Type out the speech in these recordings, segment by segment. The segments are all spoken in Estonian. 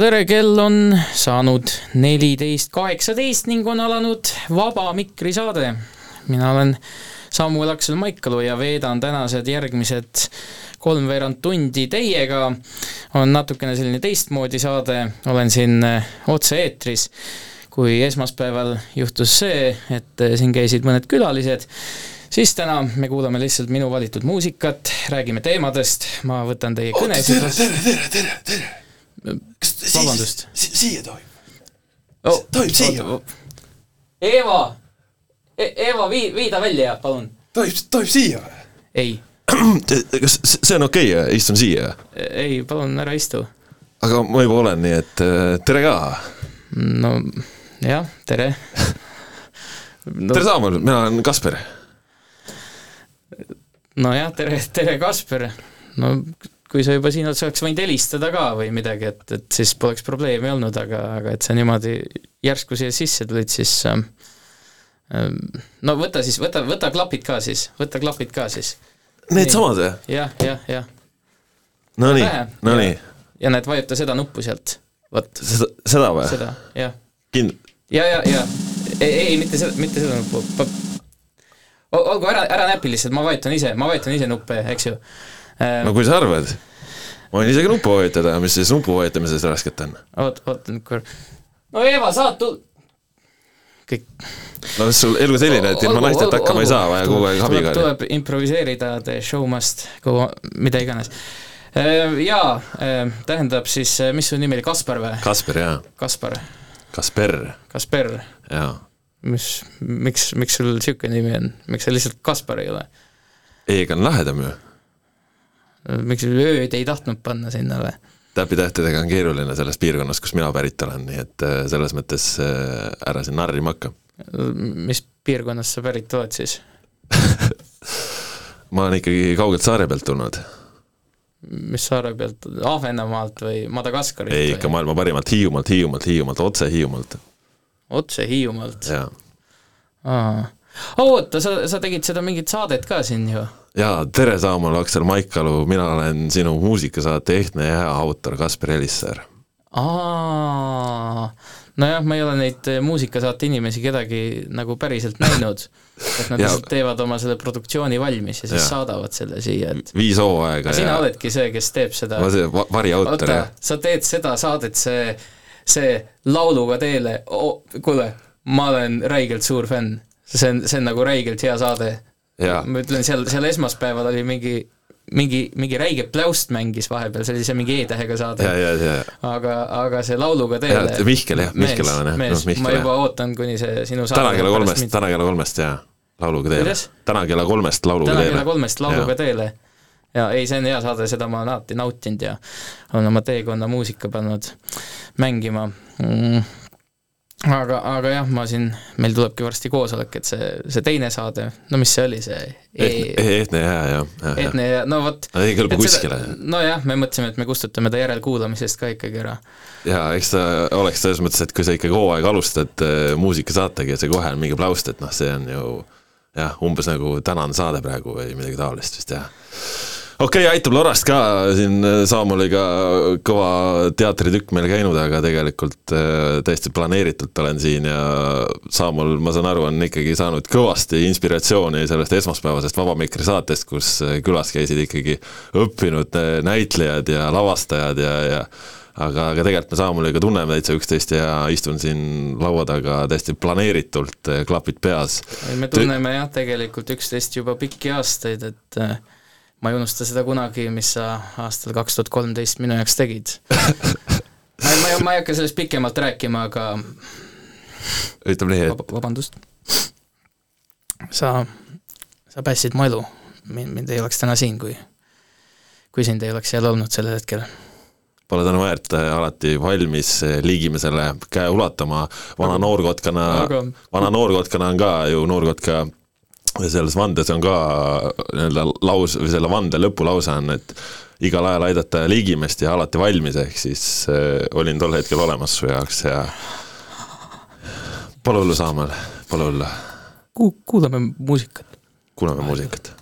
tere, kell on saanud neliteist kaheksateist ning on alanud Vaba Mikri saade. mina olen Samuel Aksel Maikalu ja veedan tänased järgmised kolmveerand tundi teiega. on natukene selline teistmoodi saade, olen siin eh, otse-eetris. kui esmaspäeval juhtus see, et eh, siin käisid mõned külalised, siis täna me kuulame lihtsalt minu valitud muusikat, räägime teemadest, ma võtan teie kõnesid tere, tere, tere, tere, tere. Vabandust. si- siia tohib? oh, tohib siia? Eeva e, Eeva, vii, vii ta välja, palun. tohib, tohib siia või? ei, kas see on okei okay,, istun siia? ei, palun ära istu. aga ma juba olen, nii et äh, tere ka no jah, tere no.. tere, Saamäel, mina olen Kasper. nojah, tere, tere, Kasper. no kui sa juba siin oled, sa oleks võinud helistada ka või midagi, et, et siis poleks probleemi olnud, aga, aga et sa niimoodi järsku siia sisse tulid, siis ähm, ähm, no võta siis, võta, võta klapid ka siis, võta klapid ka siis. Needsamad või? jah, jah, jah. Nonii, nonii. ja näed, vajuta seda nuppu sealt, vot. seda, seda või? seda, jah. Kind-? ja, ja, ja ei, ei, mitte seda, mitte seda nuppu. olgu, ära, ära näpi lihtsalt, ma vajutan ise, ma vajutan ise nuppe, eks ju. No kui sa arvad, ma võin isegi nuppu vajutada, mis siis nupu vajutamises rasket on? oot, oota nüüd korra. no Eeva, saad tul-, kõik. no sul elu selline, et ilma naisteta hakkama ei saa, vaja kogu aeg abiga. tuleb improviseerida, the show must go, mida iganes. Jaa, tähendab siis, mis su nimi oli, Kaspar või? Kasper, jaa. Kaspar. Kasper. Kasper. jaa. mis, miks, miks sul niisugune nimi on, miks sa lihtsalt Kaspar ei ole? E-ga on lahedam ju. Miks ööd ei tahtnud panna sinna või? täpitähtedega on keeruline selles piirkonnas, kus mina pärit olen, nii et äh, selles mõttes äh, ära siin narrima hakka. mis piirkonnast sa pärit oled siis ma olen ikkagi kaugelt saare pealt tulnud. mis saare pealt, Ahvenamaalt või Madagaskarilt? ei, ikka maailma parimalt Hiiumaalt, Hiiumaalt, Hiiumaalt, otse Hiiumaalt. otse Hiiumaalt? jaa. aa, oota, sa, sa tegid seda mingit saadet ka siin ju? Jaa, tere, Saamäel Aksel Maikalu, mina olen sinu muusikasaate ehtne ja hea autor Kaspar Elissaar. aa, nojah, ma ei ole neid muusikasaate inimesi kedagi nagu päriselt näinud, et nad lihtsalt teevad oma selle produktsiooni valmis ja siis ja. saadavad selle siia, et viis hooaega sina ja oledki see, kes teeb seda ma see va- variautor oota ja, sa teed seda saadet, see, see Lauluga teele oh,, kuule, ma olen räigelt suur fänn. see on, see on nagu räigelt hea saade. jaa, ma ütlen, seal, seal esmaspäeval oli mingi, mingi, mingi räige pläust mängis vahepeal, see oli see mingi E-tähega saade. aga, aga see Lauluga teele ja Mihkel jah, Mihkel on jah, mees, Mihkel ma juba ootan, kuni see sinu täna kella kolmest, täna kella kolmest jaa, lauluga teele täna kella kolmest lauluga täna teele. kella kolmest Lauluga teele. ja ei, see on hea saade, seda ma olen alati nautinud ja olen oma teekonna muusika pannud mängima mm. Aga, aga jah, ma siin, meil tulebki varsti koosolek, et see, see teine saade, no mis see oli, see e ehtne ja, ja, ja, ja. Etne ja no vot. ei kõlba kuskile. nojah, me mõtlesime, et me kustutame ta järelkuulamisest ka ikkagi ära. jaa, eks ta oleks selles mõttes, et kui sa ikkagi hooaega alustad äh, muusikasaatega ja see kohe on mingi plaust, et noh, see on ju jah, umbes nagu tänane saade praegu või midagi taolist vist jah okei okay,, aitab Lorast ka, siin Saamuliga kõva teatritükk meil käinud, aga tegelikult äh, täiesti planeeritult olen siin ja Saamul, ma saan aru, on ikkagi saanud kõvasti inspiratsiooni sellest esmaspäevasest Vaba Mikri saatest, kus äh, külas käisid ikkagi õppinud äh, näitlejad ja lavastajad ja, ja aga, aga tegelikult me Saamuliga tunneme täitsa üksteist ja istun siin laua taga täiesti planeeritult, klapid peas. me tunneme jah, tegelikult üksteist juba pikki aastaid, et äh, ma ei unusta seda kunagi, mis sa aastal kaks tuhat kolmteist minu jaoks tegid. Ma, ma, ma ei hakka sellest pikemalt rääkima, aga ütleme nii, et Vab vabandust, sa, sa päästsid mu elu, mind, mind ei oleks täna siin, kui kui sind ei oleks seal olnud sellel hetkel. Pole tänu väärt, alati valmis liigimisele käe ulatama, vana noorkotkana vana noorkotkana on ka ju noorkotka selles vandes on ka nii-öelda laus või selle vande lõpulause on, et igal ajal aidata ligimest ja alati valmis, ehk siis äh, olin tol hetkel olemas su jaoks ja pole hullu, Saamäel, pole hullu. Ku-, kuulame muusikat. kuulame muusikat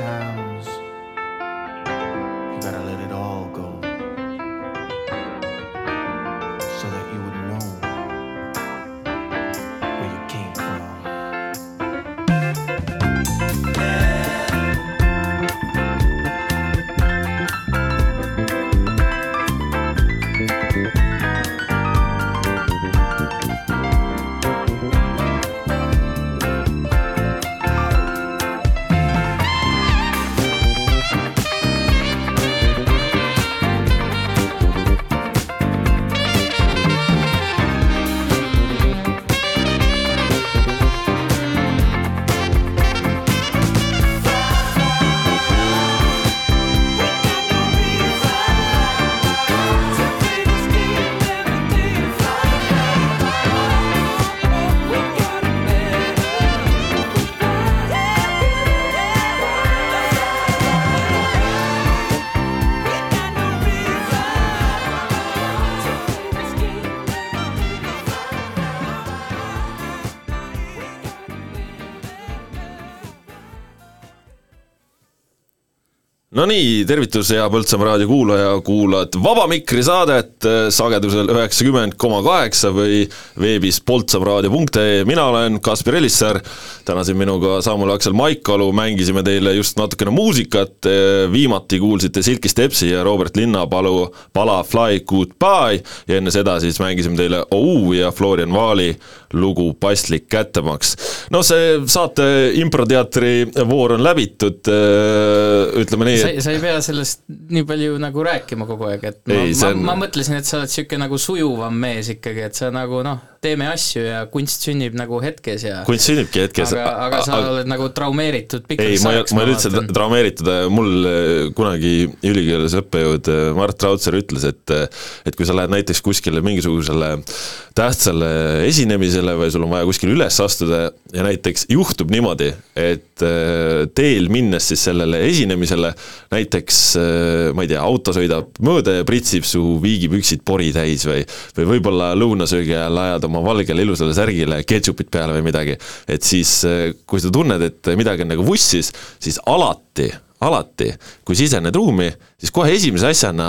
town. No nii, tervitus, hea Põltsamaa raadio kuulaja, kuulad Vaba Mikri saadet äh, sagedusel üheksakümmend koma kaheksa või veebis poltsamaraadio.ee, mina olen Kaspar Elissäär, täna siin minuga Samuel Aksel Maikalu, mängisime teile just natukene muusikat, viimati kuulsite Silky Stepsi ja Robert Linnapalu pala Fly Goodbye ja enne seda siis mängisime teile OU ja Florian Vaali lugu Paslik kättemaks. no see saate improteatri voor on läbitud, ütleme nii, sa, sa ei pea sellest nii palju nagu rääkima kogu aeg, et ma, Ei, on- ma, ma mõtlesin, et sa oled niisugune nagu sujuvam mees ikkagi, et sa nagu noh, teeme asju ja kunst sünnib nagu hetkes ja kunst sünnibki hetkes. aga, aga sa oled nagu traumeeritud ei, pikaks ma ei, ajaks, ma ei ole üldse traumeeritud, mul eh, kunagi ülikoolis õppejõud eh, Mart Raudsaar ütles, et et kui sa lähed näiteks kuskile mingisugusele tähtsale esinemisele või sul on vaja kuskile üles astuda ja näiteks juhtub niimoodi, et eh, teel minnes siis sellele esinemisele näiteks eh, ma ei tea, auto sõidab mööda ja pritsib su viigipüksid pori täis või või võib-olla lõunasöögi ajal ajad oma valgele ilusale särgile ketšupit peale või midagi, et siis eh, kui sa tunned, et midagi on nagu vussis, siis alati alati, kui sisened ruumi, siis kohe esimese asjana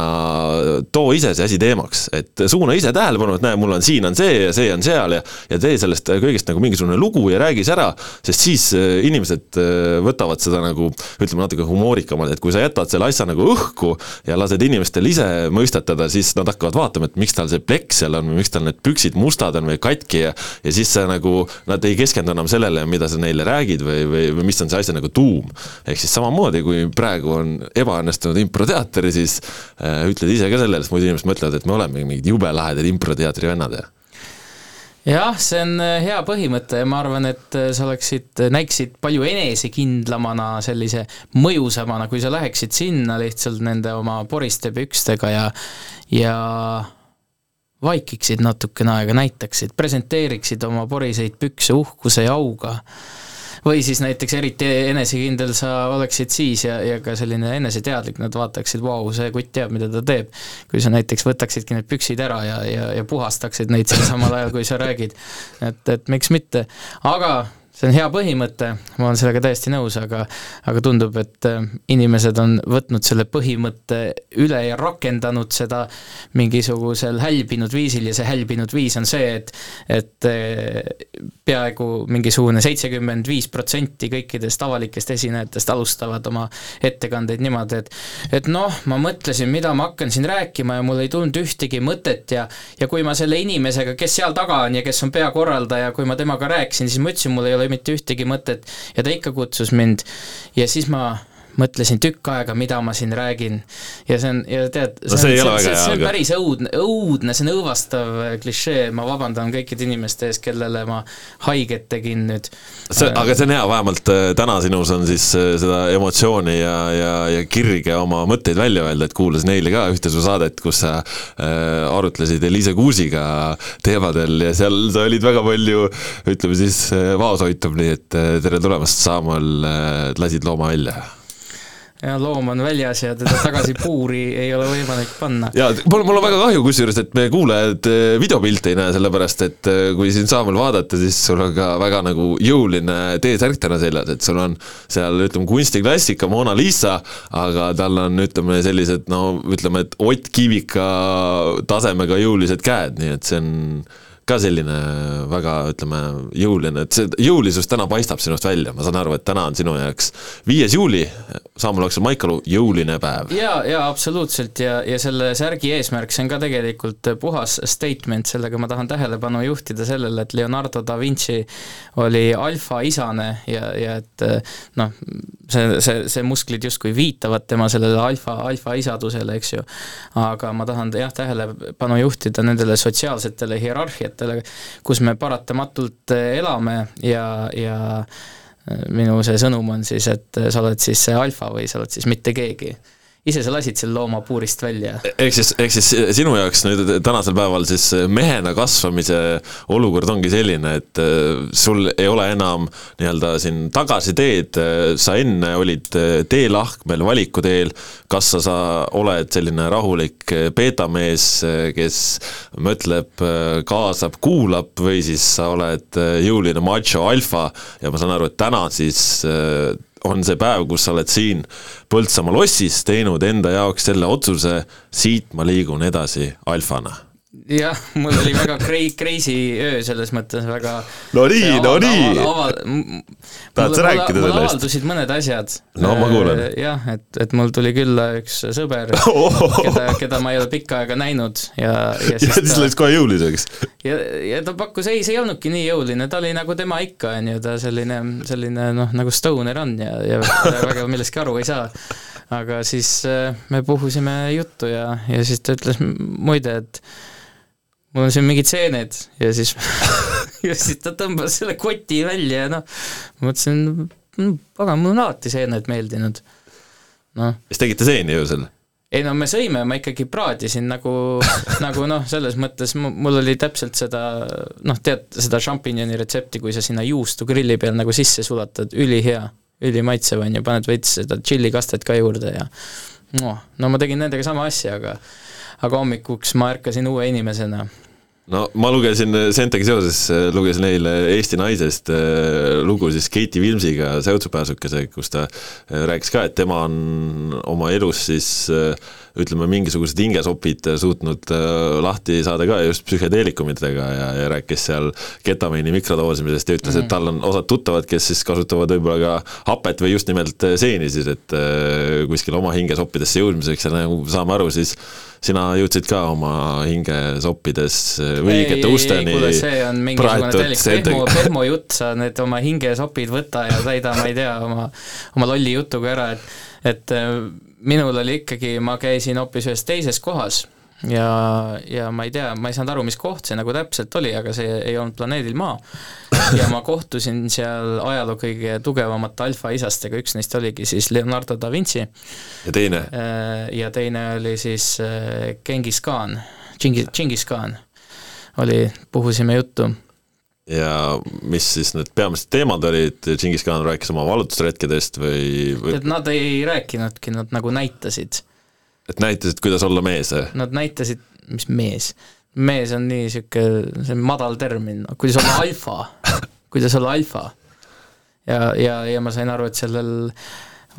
too ise see asi teemaks, et suuna ise tähelepanu, et näe, mul on siin on see ja see on seal ja ja tee sellest kõigest nagu mingisugune lugu ja räägi see ära, sest siis äh, inimesed äh, võtavad seda nagu ütleme natuke humoorikamalt, et kui sa jätad selle asja nagu õhku ja lased inimestel ise mõistatada, siis nad hakkavad vaatama, et miks tal see plekk seal on või miks tal need püksid mustad on või katki ja ja siis sa nagu, nad ei keskendu enam sellele, mida sa neile räägid või, või, või mis on see asja nagu tuum. ehk siis samamoodi, kui praegu on ebaõnnestunud improteater, siis äh, ütled ise ka sellele, sest muidu inimesed mõtlevad, et me oleme mingid jube lahedad improteatri vennad ja jah, see on äh, hea põhimõte ja ma arvan, et äh, sa oleksid, näiksid palju enesekindlamana, sellise mõjusamana, kui sa läheksid sinna lihtsalt nende oma poriste pükstega ja ja vaikiksid natukene aega, näitaksid, presenteeriksid oma poriseid pükse uhkuse ja auga. Või siis näiteks eriti enesekindel sa oleksid siis ja, ja ka selline eneseteadlik, nad vaataksid, vau, see kutt teab, mida ta teeb. kui sa näiteks võtaksidki need püksid ära ja, ja, ja puhastaksid neid seal samal ajal, kui sa räägid. et, et miks mitte, aga see on hea põhimõte, ma olen sellega täiesti nõus, aga aga tundub, et äh, inimesed on võtnud selle põhimõtte üle ja rakendanud seda mingisugusel hälbinud viisil ja see hälbinud viis on see, et et äh, peaaegu mingisugune seitsekümmend viis protsenti kõikidest avalikest esinejatest alustavad oma ettekandeid niimoodi, et et noh, ma mõtlesin, mida ma hakkan siin rääkima ja mul ei tulnud ühtegi mõtet ja ja kui ma selle inimesega, kes seal taga on ja kes on peakorraldaja, kui ma temaga rääkisin, siis ma ütlesin, mul ei ole mitte ühtegi mõtet ja ta ikka kutsus mind. Ja siis ma mõtlesin tükk aega, mida ma siin räägin. Ja see on, ja tead, No see ei ole väga see, hea, see on päris õudne, õudne, see on õõvastav klišee, ma vabandan kõikide inimeste ees, kellele ma haiget tegin nüüd. see, aga see on hea, vähemalt äh, täna sinus on siis äh, seda emotsiooni ja, ja, ja kirge oma mõtteid välja öelda, et kuulasin eile ka ühte su saadet, kus sa äh, arutlesid Eliise Kuusiga teemadel ja seal sa olid väga palju, ütleme siis äh, vaoshoitav, nii et tere tulemast, Saamuel äh,, lasid looma välja ja loom on väljas ja teda tagasi puuri ei ole võimalik panna. ja mul, mul on väga kahju kusjuures, et meie kuulajad eh, videopilte ei näe, sellepärast et eh, kui siin Saamel vaadata, siis sul on ka väga nagu jõuline T-särk täna seljas, et sul on seal ütleme kunstiklassika Mona Lisa, aga tal on, ütleme sellised no ütleme, et Ott Kivika tasemega jõulised käed, nii et see on ka selline väga, ütleme, jõuline, et see jõulisus täna paistab sinust välja, ma saan aru, et täna on sinu jaoks viies juuli, Saamul Aksel Maikalu, jõuline päev. ja, ja absoluutselt ja, ja selle särgi eesmärk, see on ka tegelikult puhas statement, sellega ma tahan tähelepanu juhtida sellele, et Leonardo da Vinci oli alfaisane ja, ja et noh, see, see, see musklid justkui viitavad tema sellele alfa, alfaisadusele, eks ju. aga ma tahan jah, tähelepanu juhtida nendele sotsiaalsetele hierarhiatele, kus me paratamatult elame ja, ja minu see sõnum on siis, et sa oled siis see alfa või sa oled siis mitte keegi. Ise sa lasid selle looma puurist välja. ehk siis, ehk siis sinu jaoks nüüd tänasel päeval siis mehena kasvamise olukord ongi selline, et äh, sul ei ole enam nii-öelda siin tagasiteed, sa enne olid teelahkmel valikuteel, kas sa, sa oled selline rahulik beetamees, kes mõtleb, kaasab, kuulab või siis sa oled jõuline macho alfa ja ma saan aru, et täna siis on see päev, kus sa oled siin Põltsamaa lossis teinud enda jaoks selle otsuse, siit ma liigun edasi alfana jah, mul oli väga cra- crazy öö selles mõttes väga no nii, no nii. Tahad sa rääkida mul sellest? avaldusid mõned asjad. No ma kuulen. jah, et, et mul tuli külla üks sõber, keda, keda ma ei ole pikka aega näinud ja, ja ja siis siis ta läks kohe jõuliseks. ja, ja ta pakkus, ei, see ei olnudki nii jõuline, ta oli nagu tema ikka, on ju, ta selline, selline noh, nagu stoner on ja, ja väga millestki aru ei saa. aga siis äh, me puhusime juttu ja, ja siis ta ütles muide, et mul on siin mingid seened ja siis ja siis ta tõmbas selle koti välja ja noh, mõtlesin, pagan, mulle on alati seened meeldinud. noh, siis tegite seeni öösel? ei no me sõime, ma ikkagi praadisin nagu, nagu noh, selles mõttes mu- mul oli täpselt seda noh, tead seda šampinjoni retsepti, kui sa sinna juustu grilli peal nagu sisse sulatad, ülihea, ülimaitsev on ju, paned veits seda tšillikastet ka juurde ja no, no ma tegin nendega sama asja, aga aga hommikuks ma ärkasin uue inimesena. no ma lugesin seentega seoses, lugesin eile Eesti Naisest äh, lugu siis Keiti Vilmsiga, säutsupääsukese, kus ta rääkis ka, et tema on oma elus siis äh, ütleme, mingisugused hingesopid suutnud äh, lahti saada ka just psühhedeelikumitega ja, ja rääkis seal ketamiini mikrodoosimisest ja ütles mm, -hmm. et tal on osad tuttavad, kes siis kasutavad võib-olla ka hapet või just nimelt äh, seeni siis, et äh, kuskile oma hingesoppidesse jõudmiseks ja nagu saame aru, siis sina jõudsid ka oma hingesoppides õigete usteni kuule, see on mingisugune täielik pehmo, pehmo jutt, sa need oma hingesopid võta ja täida, ma ei tea, oma, oma lolli jutuga ära, et et minul oli ikkagi, ma käisin hoopis ühes teises kohas ja, ja ma ei tea, ma ei saanud aru, mis koht see nagu täpselt oli, aga see ei olnud planeedil Maa. ja ma kohtusin seal ajaloo kõige tugevamate alfaisastega, üks neist oligi siis Leonardo da Vinci ja teine, Äh, ja teine oli siis äh, Genghis Khan, Džingis, Džingis Khan oli, puhusime juttu. Ja mis siis need peamised teemad olid, Džingis Khan rääkis oma vallutusretkedest või, või et nad ei rääkinudki, nad nagu näitasid, et näitasid, kuidas olla mees? nad näitasid, mis mees, mees on nii sihuke, see on madal termin, kuidas olla alfa, kuidas olla alfa. ja, ja, ja ma sain aru, et sellel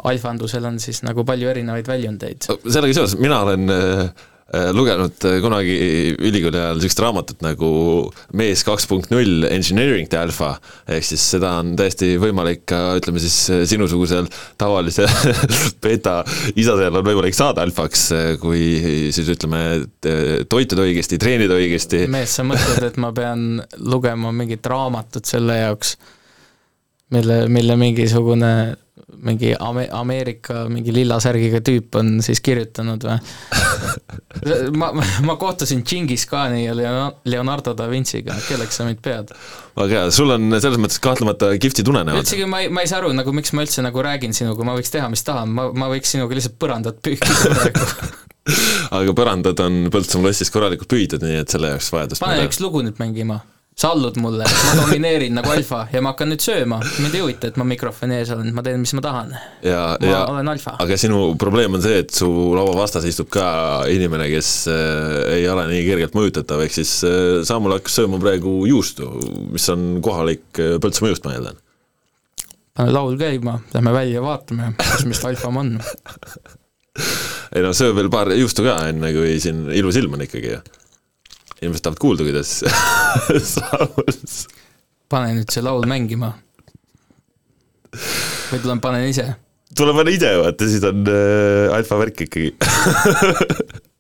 alfandusel on siis nagu palju erinevaid väljundeid. sellega seoses, mina olen äh, lugenud äh, kunagi ülikooli ajal niisugust raamatut nagu Mees kaks punkt null Engineering the Alpha, ehk siis seda on täiesti võimalik ka ütleme siis äh, sinusugusel tavalise beeta isadel on võimalik saada alfaks, kui siis ütleme, toituda õigesti, treenida õigesti. mees, sa mõtled, et ma pean lugema mingit raamatut selle jaoks, mille, mille mingisugune mingi Ame-, Ameerika mingi lilla särgiga tüüp on siis kirjutanud või? ma, ma kohtusin Džingis Khani ja Leon- Leonardo da Vinciga, kelleks sa mind pead? väga hea, sul on selles mõttes kahtlemata kihvti tulenevalt. üldsegi ma ei, ma ei saa aru nagu miks ma üldse nagu räägin sinuga, ma võiks teha, mis tahan, ma, ma võiks sinuga lihtsalt põrandat pühkida praegu. aga põrandad on Põltsamaa lossis korralikult pühitud, nii et selle jaoks vajadust pane üks lugu nüüd mängima. Sa allud mulle, ma domineerin nagu alfa ja ma hakkan nüüd sööma, mind ei huvita, et ma mikrofoni ees olen, ma teen, mis ma tahan. ma ja olen alfa. aga sinu probleem on see, et su laua vastas istub ka inimene, kes äh, ei ole nii kergelt mõjutatav, ehk siis äh, Saamul hakkas sööma praegu juustu, mis on kohalik äh, Põltsamaa juust, ma eeldan. pane laul käima, lähme välja, vaatame, mis meist alfam on. ei no söö veel paar juustu ka, enne kui siin ilus ilm on ikkagi ju. Inimesed tahavad kuulda, kuidas Saamus pane nüüd see laul mängima. või tulen panen ise. tuleb panna ise, vaata siis on äh, alfa värk ikkagi.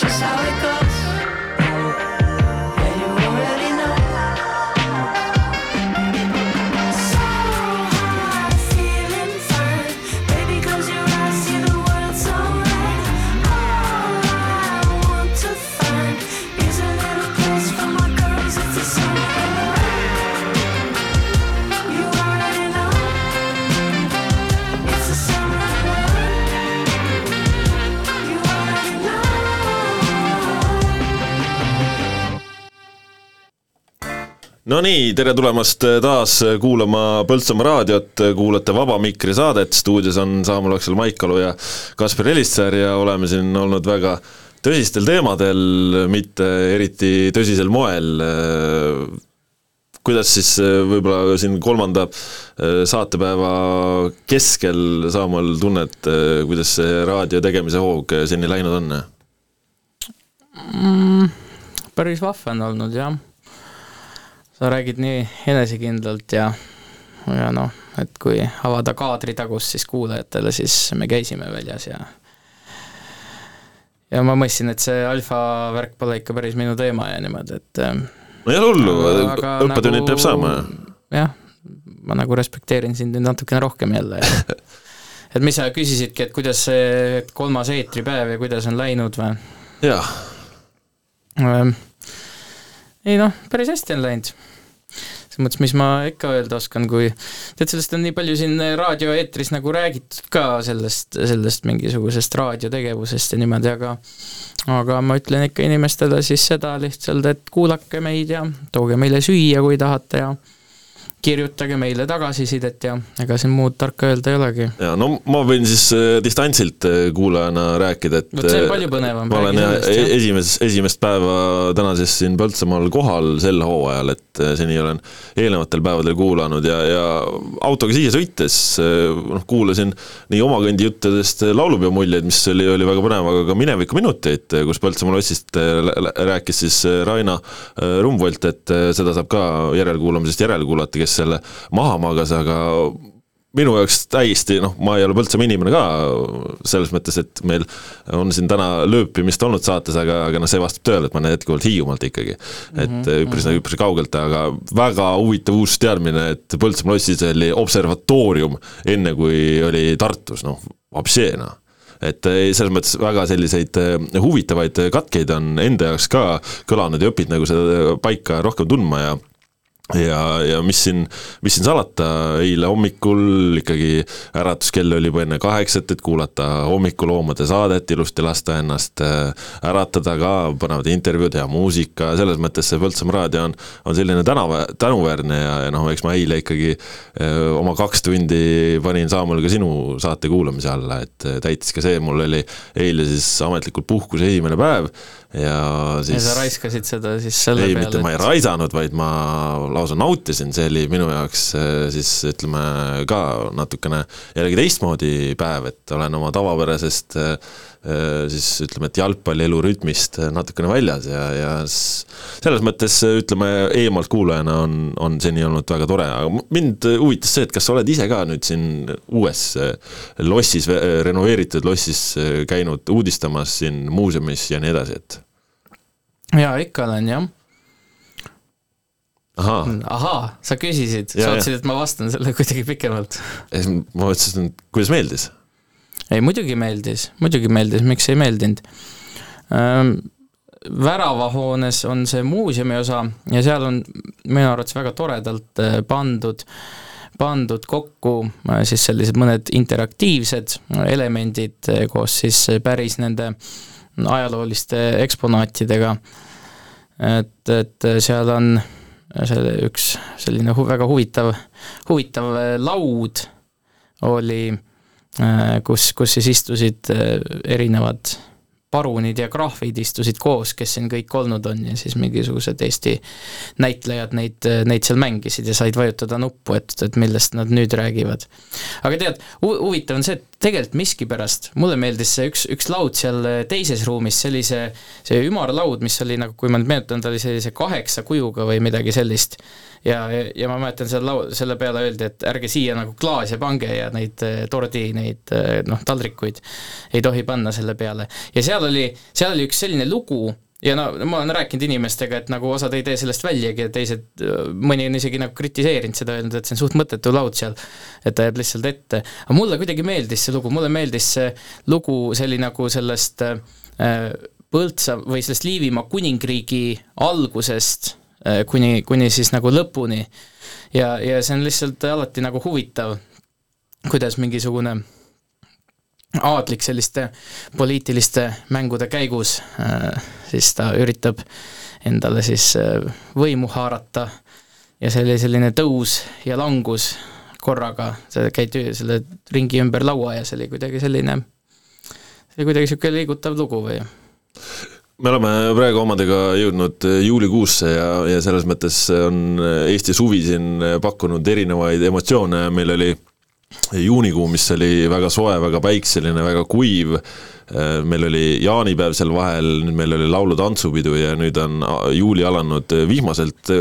just how no nii, tere tulemast taas kuulama Põltsamaa raadiot, kuulate Vaba Mikri saadet, stuudios on Saamul Aksel Maikalu ja Kaspar Elissäär ja oleme siin olnud väga tõsistel teemadel, mitte eriti tõsisel moel. kuidas siis võib-olla siin kolmanda saatepäeva keskel, Saamuel, tunned, kuidas see raadio tegemise hoog seni läinud on? mm,? päris vahva on olnud jah. Sa räägid nii enesekindlalt ja, ja noh, et kui avada kaadritagust siis kuulajatele, siis me käisime väljas ja ja ma mõistsin, et see alfa värk pole ikka päris minu teema ja niimoodi, et ähm, no ei ole hullu, õppetunnid nagu- peab saama. jah, ma nagu respekteerin sind nüüd natukene rohkem jälle et mis sa küsisidki, et kuidas see kolmas eetripäev ja kuidas on läinud või? jaa, Ähm, ei noh, päris hästi on läinud. Selles mõttes, mis ma ikka öelda oskan, kui tead, sellest on nii palju siin raadioeetris nagu räägitud ka sellest, sellest mingisugusest raadiotegevusest ja niimoodi, aga aga ma ütlen ikka inimestele siis seda lihtsalt, et kuulake meid ja tooge meile süüa, kui tahate ja kirjutage meile tagasisidet ja ega siin muud tarka öelda ei olegi. ja no ma võin siis äh, distantsilt äh, kuulajana rääkida, et Vot see on äh, palju põnevam, ma olen sellest, jah. esimesest, esimest päeva täna siis siin Põltsamaal kohal sel hooajal, et seni olen eelnevatel päevadel kuulanud ja, ja autoga siia sõites noh, kuulasin nii oma kandi juttudest laulupeo muljeid, mis oli, oli väga põnev, aga ka minevikuminuteid, kus Põltsamaa lossist rääkis siis Raina Rumvolt, et seda saab ka järelkuulamisest järele kuulata, kes selle maha magas, aga minu jaoks täiesti noh, ma ei ole Põltsamaa inimene ka selles mõttes, et meil on siin täna lööpimist olnud saates, aga, aga noh, see vastab tõele, et ma olen jätkuvalt Hiiumaalt ikkagi. et üpris, üpris kaugelt, aga väga huvitav uus teadmine, et Põltsamaa lossis oli observatoorium enne, kui oli Tartus, noh, vapšee noh et ei, selles mõttes väga selliseid eh, huvitavaid katkeid on enda jaoks ka kõlanud ja õpid nagu seda paika rohkem tundma ja ja, ja mis siin, mis siin salata, eile hommikul ikkagi äratuskell oli juba enne kaheksat, et kuulata hommikuloomade saadet, ilusti lasta ennast äh, äratada ka, põnevad intervjuud, hea muusika, selles mõttes see Põltsamaa raadio on, on selline tänava, tänuväärne ja, ja noh, eks ma eile ikkagi öö, oma kaks tundi panin Saamuel ka sinu saate kuulamise alla, et äh, täitis ka see, mul oli eile siis ametlikult puhkuse esimene päev ja ja siis sa raiskasid seda siis selle ei, peale, mitte ma ei raisanud, vaid ma lausa nautisin, see oli minu jaoks äh, siis ütleme ka natukene jällegi teistmoodi päev, et olen oma tavapärasest äh, siis ütleme, et jalgpallielu rütmist natukene väljas ja, ja selles mõttes ütleme, eemalt kuulajana on, on seni olnud väga tore, aga mind huvitas see, et kas sa oled ise ka nüüd siin uues äh, lossis, renoveeritud lossis äh, käinud uudistamas siin muuseumis ja nii edasi, et jaa, ikka olen jah. ahaa ahaa, sa küsisid, sa ootasid, et ma vastan selle kuidagi pikemalt. ma mõtlesin, et kuidas meeldis? Ei, muidugi meeldis, muidugi meeldis, miks ei meeldinud ähm, väravahoones on see muuseumi osa ja seal on minu arvates väga toredalt äh, pandud, pandud kokku äh, siis sellised mõned interaktiivsed elemendid äh, koos siis päris nende ajalooliste eksponaatidega. et, et seal on selle üks selline hu-, väga huvitav, huvitav laud oli kus, kus siis istusid äh, erinevad parunid ja krahvid istusid koos, kes siin kõik olnud on ja siis mingisugused Eesti näitlejad neid, neid seal mängisid ja said vajutada nuppu, et, et millest nad nüüd räägivad. aga tead, huvitav on see, et tegelikult miskipärast mulle meeldis see üks, üks laud seal teises ruumis, see oli see, see ümarlaud, mis oli nagu, kui ma nüüd meenutan, ta oli sellise kaheksa kujuga või midagi sellist. Ja, ja ma mäletan selle lau-, selle peale öeldi, et ärge siia nagu klaase pange ja neid eh, tordi, neid eh, noh, taldrikuid ei tohi panna selle peale. ja seal oli, seal oli üks selline lugu, ja no ma olen rääkinud inimestega, et nagu osad ei tee sellest väljagi ja teised, mõni on isegi nagu kritiseerinud seda, öelnud, et see on suht mõttetu laud seal, et ta jääb lihtsalt ette. aga mulle kuidagi meeldis see lugu, mulle meeldis see lugu, see oli nagu sellest äh, Põltsa või sellest Liivimaa kuningriigi algusest kuni, kuni siis nagu lõpuni. ja, ja see on lihtsalt alati nagu huvitav, kuidas mingisugune aadlik selliste poliitiliste mängude käigus äh, siis ta üritab endale siis äh, võimu haarata ja see oli selline tõus ja langus korraga, sa käid selle ringi ümber laua ja see oli kuidagi selline, see oli kuidagi niisugune liigutav lugu või me oleme praegu omadega jõudnud juulikuusse ja, ja selles mõttes on Eesti suvi siin pakkunud erinevaid emotsioone, meil oli juunikuu, mis oli väga soe, väga päikseline, väga kuiv, meil oli jaanipäev seal vahel, nüüd meil oli laulu-tantsupidu ja nüüd on juuli alanud vihmaselt.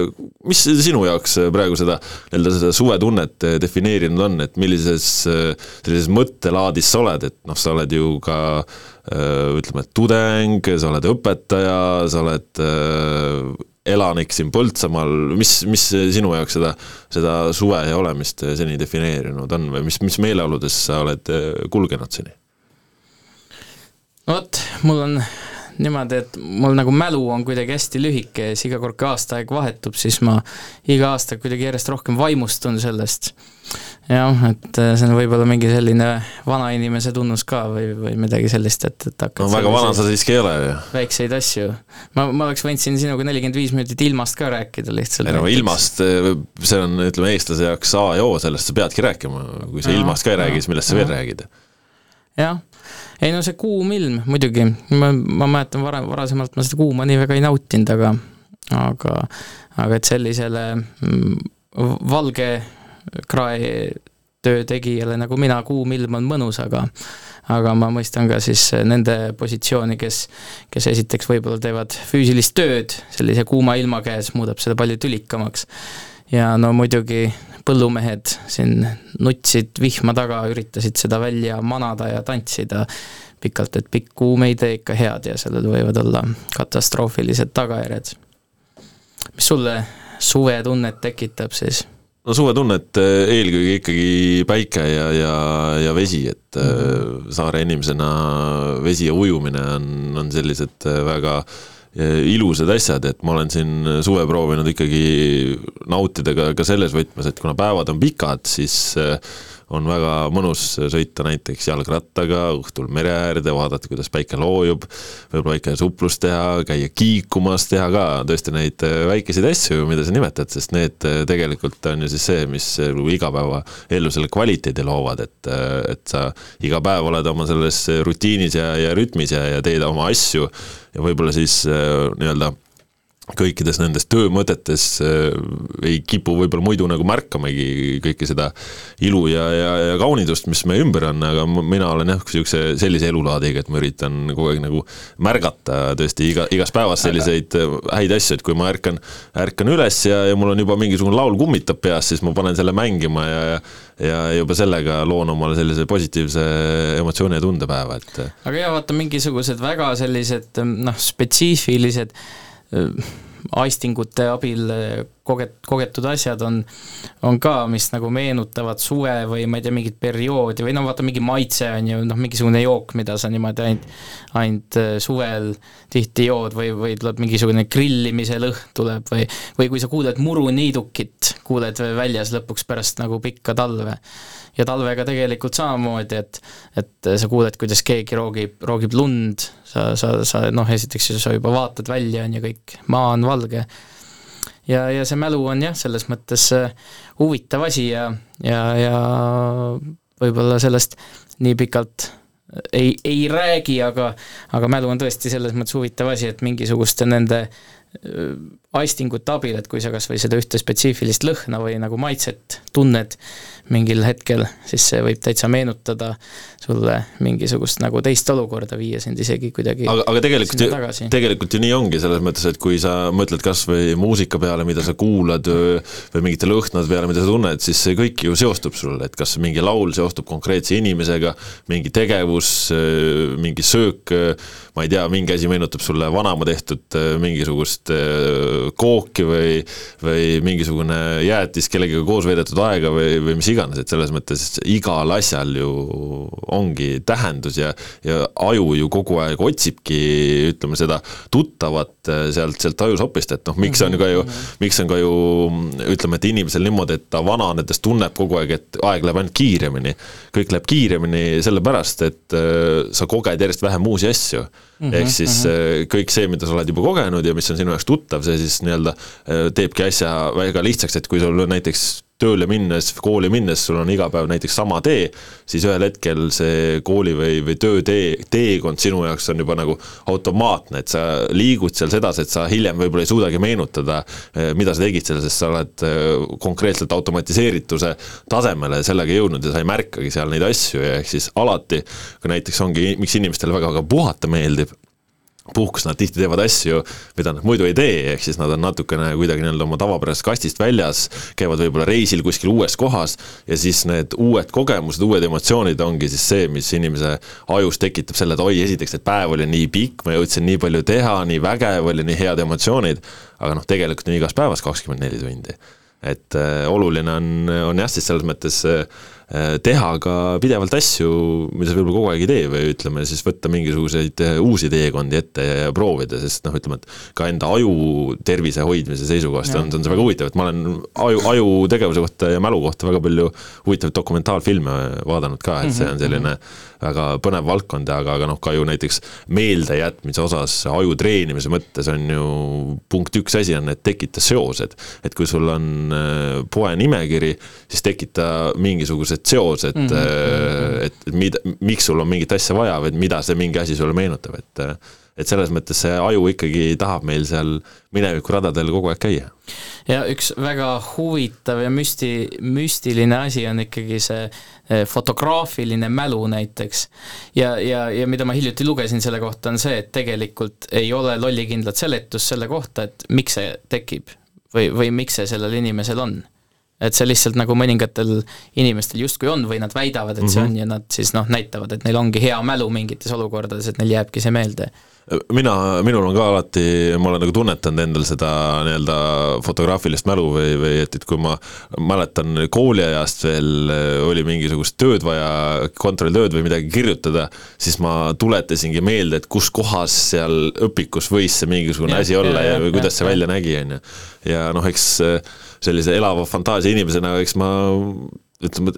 mis sinu jaoks praegu seda, nii-öelda seda suvetunnet defineerinud on, et millises sellises mõttelaadis sa oled, et noh, sa oled ju ka ütleme, et tudeng, sa oled õpetaja, sa oled elanik siin Põltsamaal, mis, mis sinu jaoks seda, seda suve ja olemist seni defineerinud on või mis, mis meeleoludes sa oled kulgenud seni? no vot, mul on niimoodi, et mul nagu mälu on kuidagi hästi lühike ja siis iga kord, kui aastaaeg vahetub, siis ma iga aasta kuidagi järjest rohkem vaimustun sellest. jah, et see on võib-olla mingi selline vanainimese tunnus ka või, või midagi sellist, et, et hakkad no väga vana sa siiski ei ole ju. väikseid asju. ma, ma oleks võinud siin sinuga nelikümmend viis minutit ilmast ka rääkida lihtsalt. ei no ilmast, see on, ütleme, eestlase jaoks A ja O, sellest sa peadki rääkima, kui sa ilmast ka ei räägi, siis millest sa veel räägid? Jah ei no see kuum ilm muidugi, ma, ma mäletan varem, varasemalt ma seda kuuma nii väga ei nautinud, aga aga, aga et sellisele mm, valge krae töö tegijale nagu mina, kuum ilm on mõnus, aga aga ma mõistan ka siis nende positsiooni, kes, kes esiteks võib-olla teevad füüsilist tööd sellise kuuma ilma käes, muudab seda palju tülikamaks. Ja no muidugi põllumehed siin nutsid vihma taga, üritasid seda välja manada ja tantsida pikalt, et pikk kuum ei tee ikka head ja sellel võivad olla katastroofilised tagajärjed. mis sulle suvetunnet tekitab siis? no suvetunnet eelkõige ikkagi päike ja, ja, ja vesi, et mm -hmm. saare inimesena vesi ja ujumine on, on sellised väga ilusad asjad, et ma olen siin suve proovinud ikkagi nautida ka, ka selles võtmes, et kuna päevad on pikad, siis on väga mõnus sõita näiteks jalgrattaga õhtul mere äärde, vaadata, kuidas päike loojub, võib-olla väike suplus teha, käia kiikumas, teha ka tõesti neid väikeseid asju, mida sa nimetad, sest need tegelikult on ju siis see, mis igapäevaellu selle kvaliteedi loovad, et, et sa iga päev oled oma selles rutiinis ja, ja rütmis ja, ja teed oma asju ja võib-olla siis nii-öelda kõikides nendes töömõtetes äh, ei kipu võib-olla muidu nagu märkamagi kõike seda ilu ja, ja, ja kaunidust, mis meie ümber on, aga mina olen jah, niisuguse sellise elulaadiga, et ma üritan kogu aeg nagu märgata tõesti iga, igas päevas selliseid äh, häid asju, et kui ma ärkan, ärkan üles ja, ja mul on juba mingisugune laul kummitab peas, siis ma panen selle mängima ja, ja ja juba sellega loon omale sellise positiivse emotsiooni ja tundepäeva, et aga jaa, vaata mingisugused väga sellised noh, spetsiifilised aistingute abil koget-, kogetud asjad on, on ka, mis nagu meenutavad suve või ma ei tea, mingit perioodi või no vaata, mingi maitse on ju noh, mingisugune jook, mida sa niimoodi ainult, ainult suvel tihti jood või, või tuleb mingisugune grillimise lõhn tuleb või või kui sa kuuled muruniidukit, kuuled väljas lõpuks pärast nagu pikka talve ja talvega tegelikult samamoodi, et et sa kuuled, kuidas keegi roogib, roogib lund, sa, sa, sa noh, esiteks sa juba vaatad välja, on ju, kõik, maa on valge, ja, ja see mälu on jah, selles mõttes huvitav asi ja, ja, ja võib-olla sellest nii pikalt ei, ei räägi, aga aga mälu on tõesti selles mõttes huvitav asi, et mingisuguste nende aistingute abil, et kui sa kas või seda ühte spetsiifilist lõhna või nagu maitset tunned mingil hetkel, siis see võib täitsa meenutada sulle mingisugust nagu teist olukorda, viia sind isegi kuidagi aga, aga tegelikult ju, tegelikult ju nii ongi, selles mõttes, et kui sa mõtled kas või muusika peale, mida sa kuulad, või mingite lõhnade peale, mida sa tunned, siis see kõik ju seostub sulle, et kas mingi laul seostub konkreetse inimesega, mingi tegevus, mingi söök, ma ei tea, mingi asi meenutab sulle vanaema tehtud mingisugust kooki või, või mingisugune jäätis kellegagi koos veedetud aega või, või mis iganes, et selles mõttes igal asjal ju ongi tähendus ja, ja aju ju kogu aeg otsibki, ütleme seda tuttavat sealt, sealt ajusopist, et noh, miks on ka ju, miks on ka ju ütleme, et inimesel niimoodi, et ta vananedes tunneb kogu aeg, et aeg läheb ainult kiiremini. kõik läheb kiiremini sellepärast, et sa koged järjest vähem uusi asju. ehk siis kõik see, mida sa oled juba kogenud ja mis on sinu sinu jaoks tuttav, see siis nii-öelda äh, teebki asja väga lihtsaks, et kui sul näiteks tööle minnes, kooli minnes, sul on iga päev näiteks sama tee, siis ühel hetkel see kooli või, või töötee, teekond sinu jaoks on juba nagu automaatne, et sa liigud seal sedasi, et sa hiljem võib-olla ei suudagi meenutada, mida sa tegid seal, sest sa oled äh, konkreetselt automatiseerituse tasemele sellega jõudnud ja sa ei märkagi seal neid asju ja ehk siis alati, kui näiteks ongi, miks inimestele väga-väga puhata meeldib, puhkus nad tihti teevad asju, mida nad muidu ei tee, ehk siis nad on natukene kuidagi nii-öelda oma tavapärasest kastist väljas, käivad võib-olla reisil kuskil uues kohas ja siis need uued kogemused, uued emotsioonid ongi siis see, mis inimese ajus tekitab selle, et oi, esiteks, et päev oli nii pikk, ma jõudsin nii palju teha, nii vägev oli, nii head emotsioonid, aga noh, tegelikult on igas päevas kakskümmend neli tundi. Et äh, oluline on, on jah, siis selles mõttes äh, teha ka pidevalt asju, mida sa võib-olla kogu aeg ei tee või ütleme siis võtta mingisuguseid äh, uusi teekondi ette ja, ja proovida, sest noh, ütleme, et ka enda aju tervise hoidmise seisukohast on, on see väga huvitav, et ma olen aju, aju tegevuse kohta ja mälu kohta väga palju huvitavaid dokumentaalfilme vaadanud ka, et see on selline väga põnev valdkond, aga, aga noh, ka ju näiteks meeldejätmise osas aju treenimise mõttes on ju punkt üks asi on, et tekita seosed. et kui sul on äh, poe nimekiri, siis tekita mingisugused seosed mm, -hmm. et mida, miks sul on mingit asja vaja või et mida see mingi asi sulle meenutab, et et selles mõttes see aju ikkagi tahab meil seal minevikuradadel kogu aeg käia. ja üks väga huvitav ja müsti, müstiline asi on ikkagi see eh, fotograafiline mälu näiteks. ja, ja, ja mida ma hiljuti lugesin selle kohta, on see, et tegelikult ei ole lollikindlat seletust selle kohta, et miks see tekib või, või miks see sellel inimesel on et see lihtsalt nagu mõningatel inimestel justkui on või nad väidavad, et see on ja nad siis noh, näitavad, et neil ongi hea mälu mingites olukordades, et neil jääbki see meelde. mina, minul on ka alati, ma olen nagu tunnetanud endal seda nii-öelda fotograafilist mälu või, või et, et kui ma mäletan kooliajast veel oli mingisugust tööd vaja, kontrolltööd või midagi kirjutada, siis ma tuletasingi meelde, et kus kohas seal õpikus võis see mingisugune Jah, asi olla ja, jah, või kuidas jah, see jah. välja nägi, on ju. ja noh, eks äh, sellise elava fantaasia inimesena, eks ma ütleme,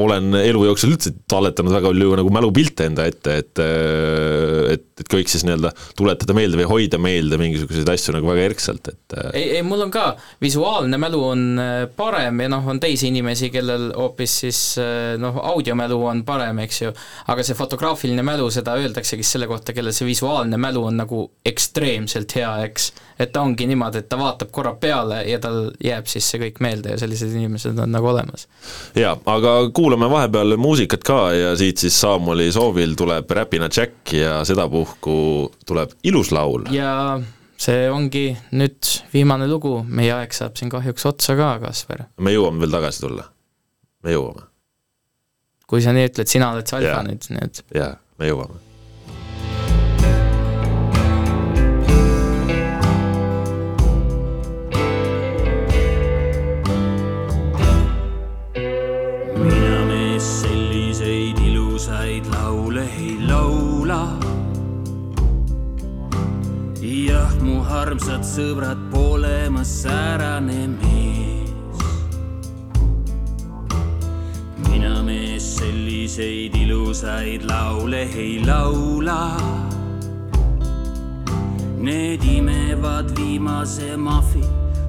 olen elu jooksul üldse talletanud väga palju nagu mälupilte enda ette, et et, et kõik siis nii-öelda tuletada meelde või hoida meelde mingisuguseid asju nagu väga erksalt, et ei, ei mul on ka, visuaalne mälu on äh, parem ja noh, on teisi inimesi, kellel hoopis siis äh, noh, audiomälu on parem, eks ju, aga see fotograafiline mälu, seda öeldaksegi selle kohta, kellel see visuaalne mälu on nagu ekstreemselt hea, eks. et ta ongi niimoodi, et ta vaatab korra peale ja tal jääb siis see kõik meelde ja sellised inimesed on nagu olemas. jaa, aga kuulame vahepeal muusikat ka ja siit siis Saamoli soovil tuleb Räpina Jack ja sedapuhku tuleb ilus laul. ja see ongi nüüd viimane lugu, meie aeg saab siin kahjuks otsa ka, Kasper. me jõuame veel tagasi tulla. me jõuame, kui sa nii ütled, sina oled alfa Jaa. nüüd, nii et jaa, me jõuame.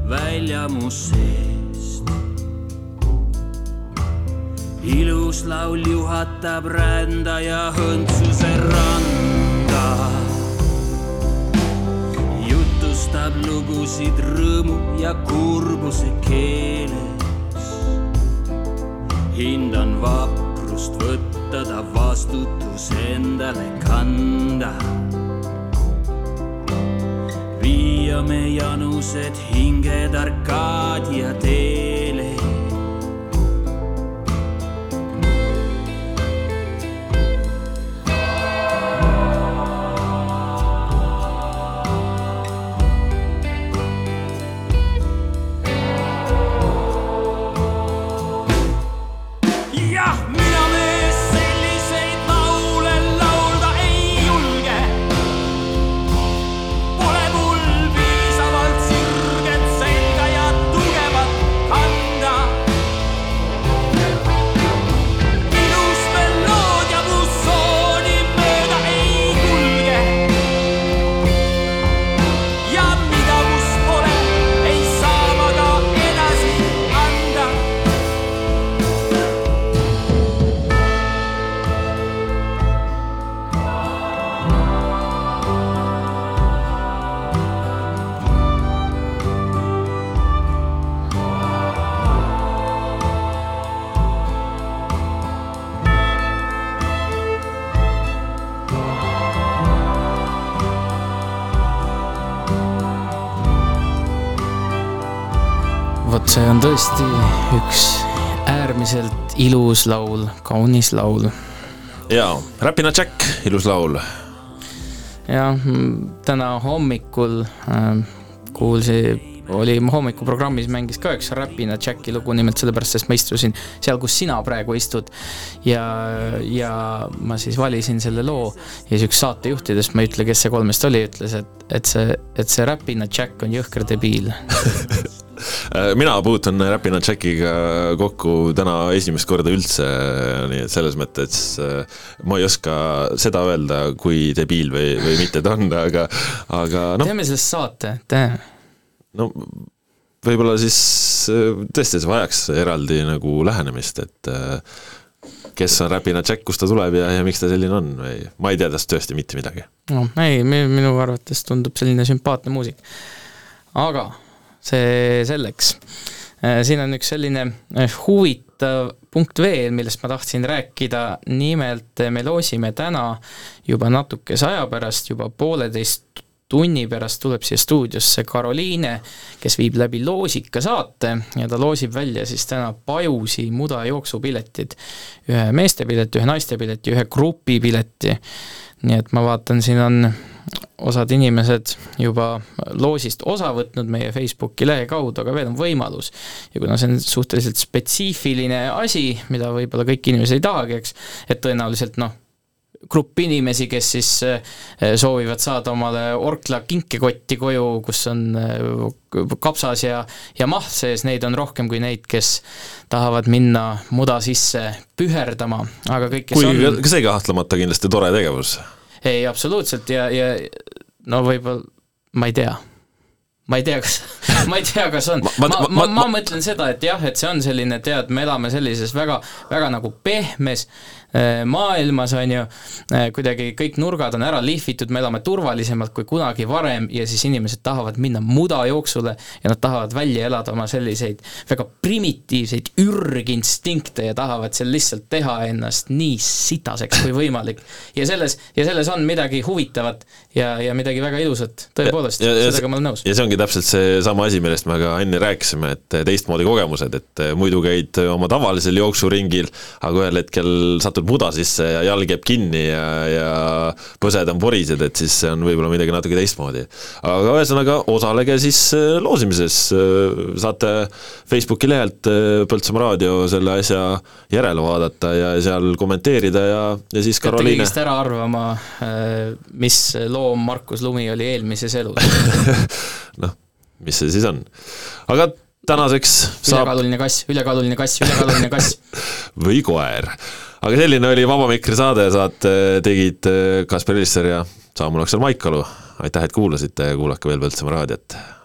Välja mu seest ilus laul juhatab rändaja hõntsuse randa. jutustab lugusid rõõmu ja kurbuse keeles. hindan vaprust võtta ta vastutus endale kanda. Viia me janused hinged Arkaadia teele on tõesti üks äärmiselt ilus laul, kaunis laul. jaa, Räpina Jack, ilus laul. jah, täna hommikul äh, kuulsin, oli hommikuprogrammis mängis ka üks Räpina Jacki lugu, nimelt sellepärast, sest ma istusin seal, kus sina praegu istud. ja, ja ma siis valisin selle loo ja siis üks saatejuhtidest, ma ei ütle, kes see kolmest oli, ütles, et, et see, et see Räpina Jack on jõhker debiil. mina puutun Räpina Jackiga kokku täna esimest korda üldse, nii et selles mõttes äh, ma ei oska seda öelda, kui debiil või, või mitte ta on, aga, aga noh, teeme sellest saate, tee. no võib-olla siis äh, tõesti see vajaks eraldi nagu lähenemist, et äh, kes on Räpina Jack, kust ta tuleb ja, ja miks ta selline on või ma ei tea tast tõesti mitte midagi. noh, ei, minu arvates tundub selline sümpaatne muusik. aga see selleks. siin on üks selline eh, huvitav punkt veel, millest ma tahtsin rääkida, nimelt eh, me loosime täna juba natukese aja pärast, juba pooleteist tunni pärast tuleb siia stuudiosse Karoliine, kes viib läbi loosika saate ja ta loosib välja siis täna Pajusi muda jooksupiletid. ühe meestepileti, ühe naistepileti, ühe grupipileti. nii et ma vaatan, siin on osad inimesed juba loosist osa võtnud meie Facebooki lehe kaudu, aga veel on võimalus. ja kuna see on suhteliselt spetsiifiline asi, mida võib-olla kõik inimesed ei tahagi, eks, et tõenäoliselt noh, grupp inimesi, kes siis eh, soovivad saada omale Orkla kinkekotti koju, kus on eh, kapsas ja, ja mahl sees, neid on rohkem kui neid, kes tahavad minna muda sisse püherdama, aga kõik, kes kuigi on ka see kahtlemata kindlasti tore tegevus. ei, absoluutselt ja, ja no võib-olla, ma ei tea. ma ei tea, kas, ma ei tea, kas on, ma, Ma- ma, ma- mõtlen seda, et jah, et see on selline, tead, me elame sellises väga, väga nagu pehmes maailmas, on ju, kuidagi kõik nurgad on ära lihvitud, me elame turvalisemalt kui kunagi varem ja siis inimesed tahavad minna mudajooksule ja nad tahavad välja elada oma selliseid väga primitiivseid ürginstinkte ja tahavad seal lihtsalt teha ennast nii sitaseks kui võimalik. ja selles, ja selles on midagi huvitavat ja, ja midagi väga ilusat, tõepoolest, sellega ma olen nõus. ja see ongi täpselt seesama asi, millest me ka enne rääkisime, et teistmoodi kogemused, et muidu käid oma tavalisel jooksuringil, aga ühel hetkel satud muda sisse ja jalg jääb kinni ja, ja põsed on porised, et siis see on võib-olla midagi natuke teistmoodi. aga ühesõnaga, osalege siis äh, loosimises, saate Facebooki lehelt äh, Põltsamaa raadio selle asja järele vaadata ja seal kommenteerida ja, ja siis peate Karoliine kõigist ära arvama, mis loom Markus Lumi oli eelmises elus. noh, mis see siis on. aga tänaseks saab ülekaaluline kass, ülekaaluline kass, ülekaaluline kass. või koer. Aga selline oli Vaba Mikri saade, saate tegid äh, Kaspar Elisser ja Saamul Aksel Maikalu. aitäh, et kuulasite ja kuulake veel Põltsamaa raadiot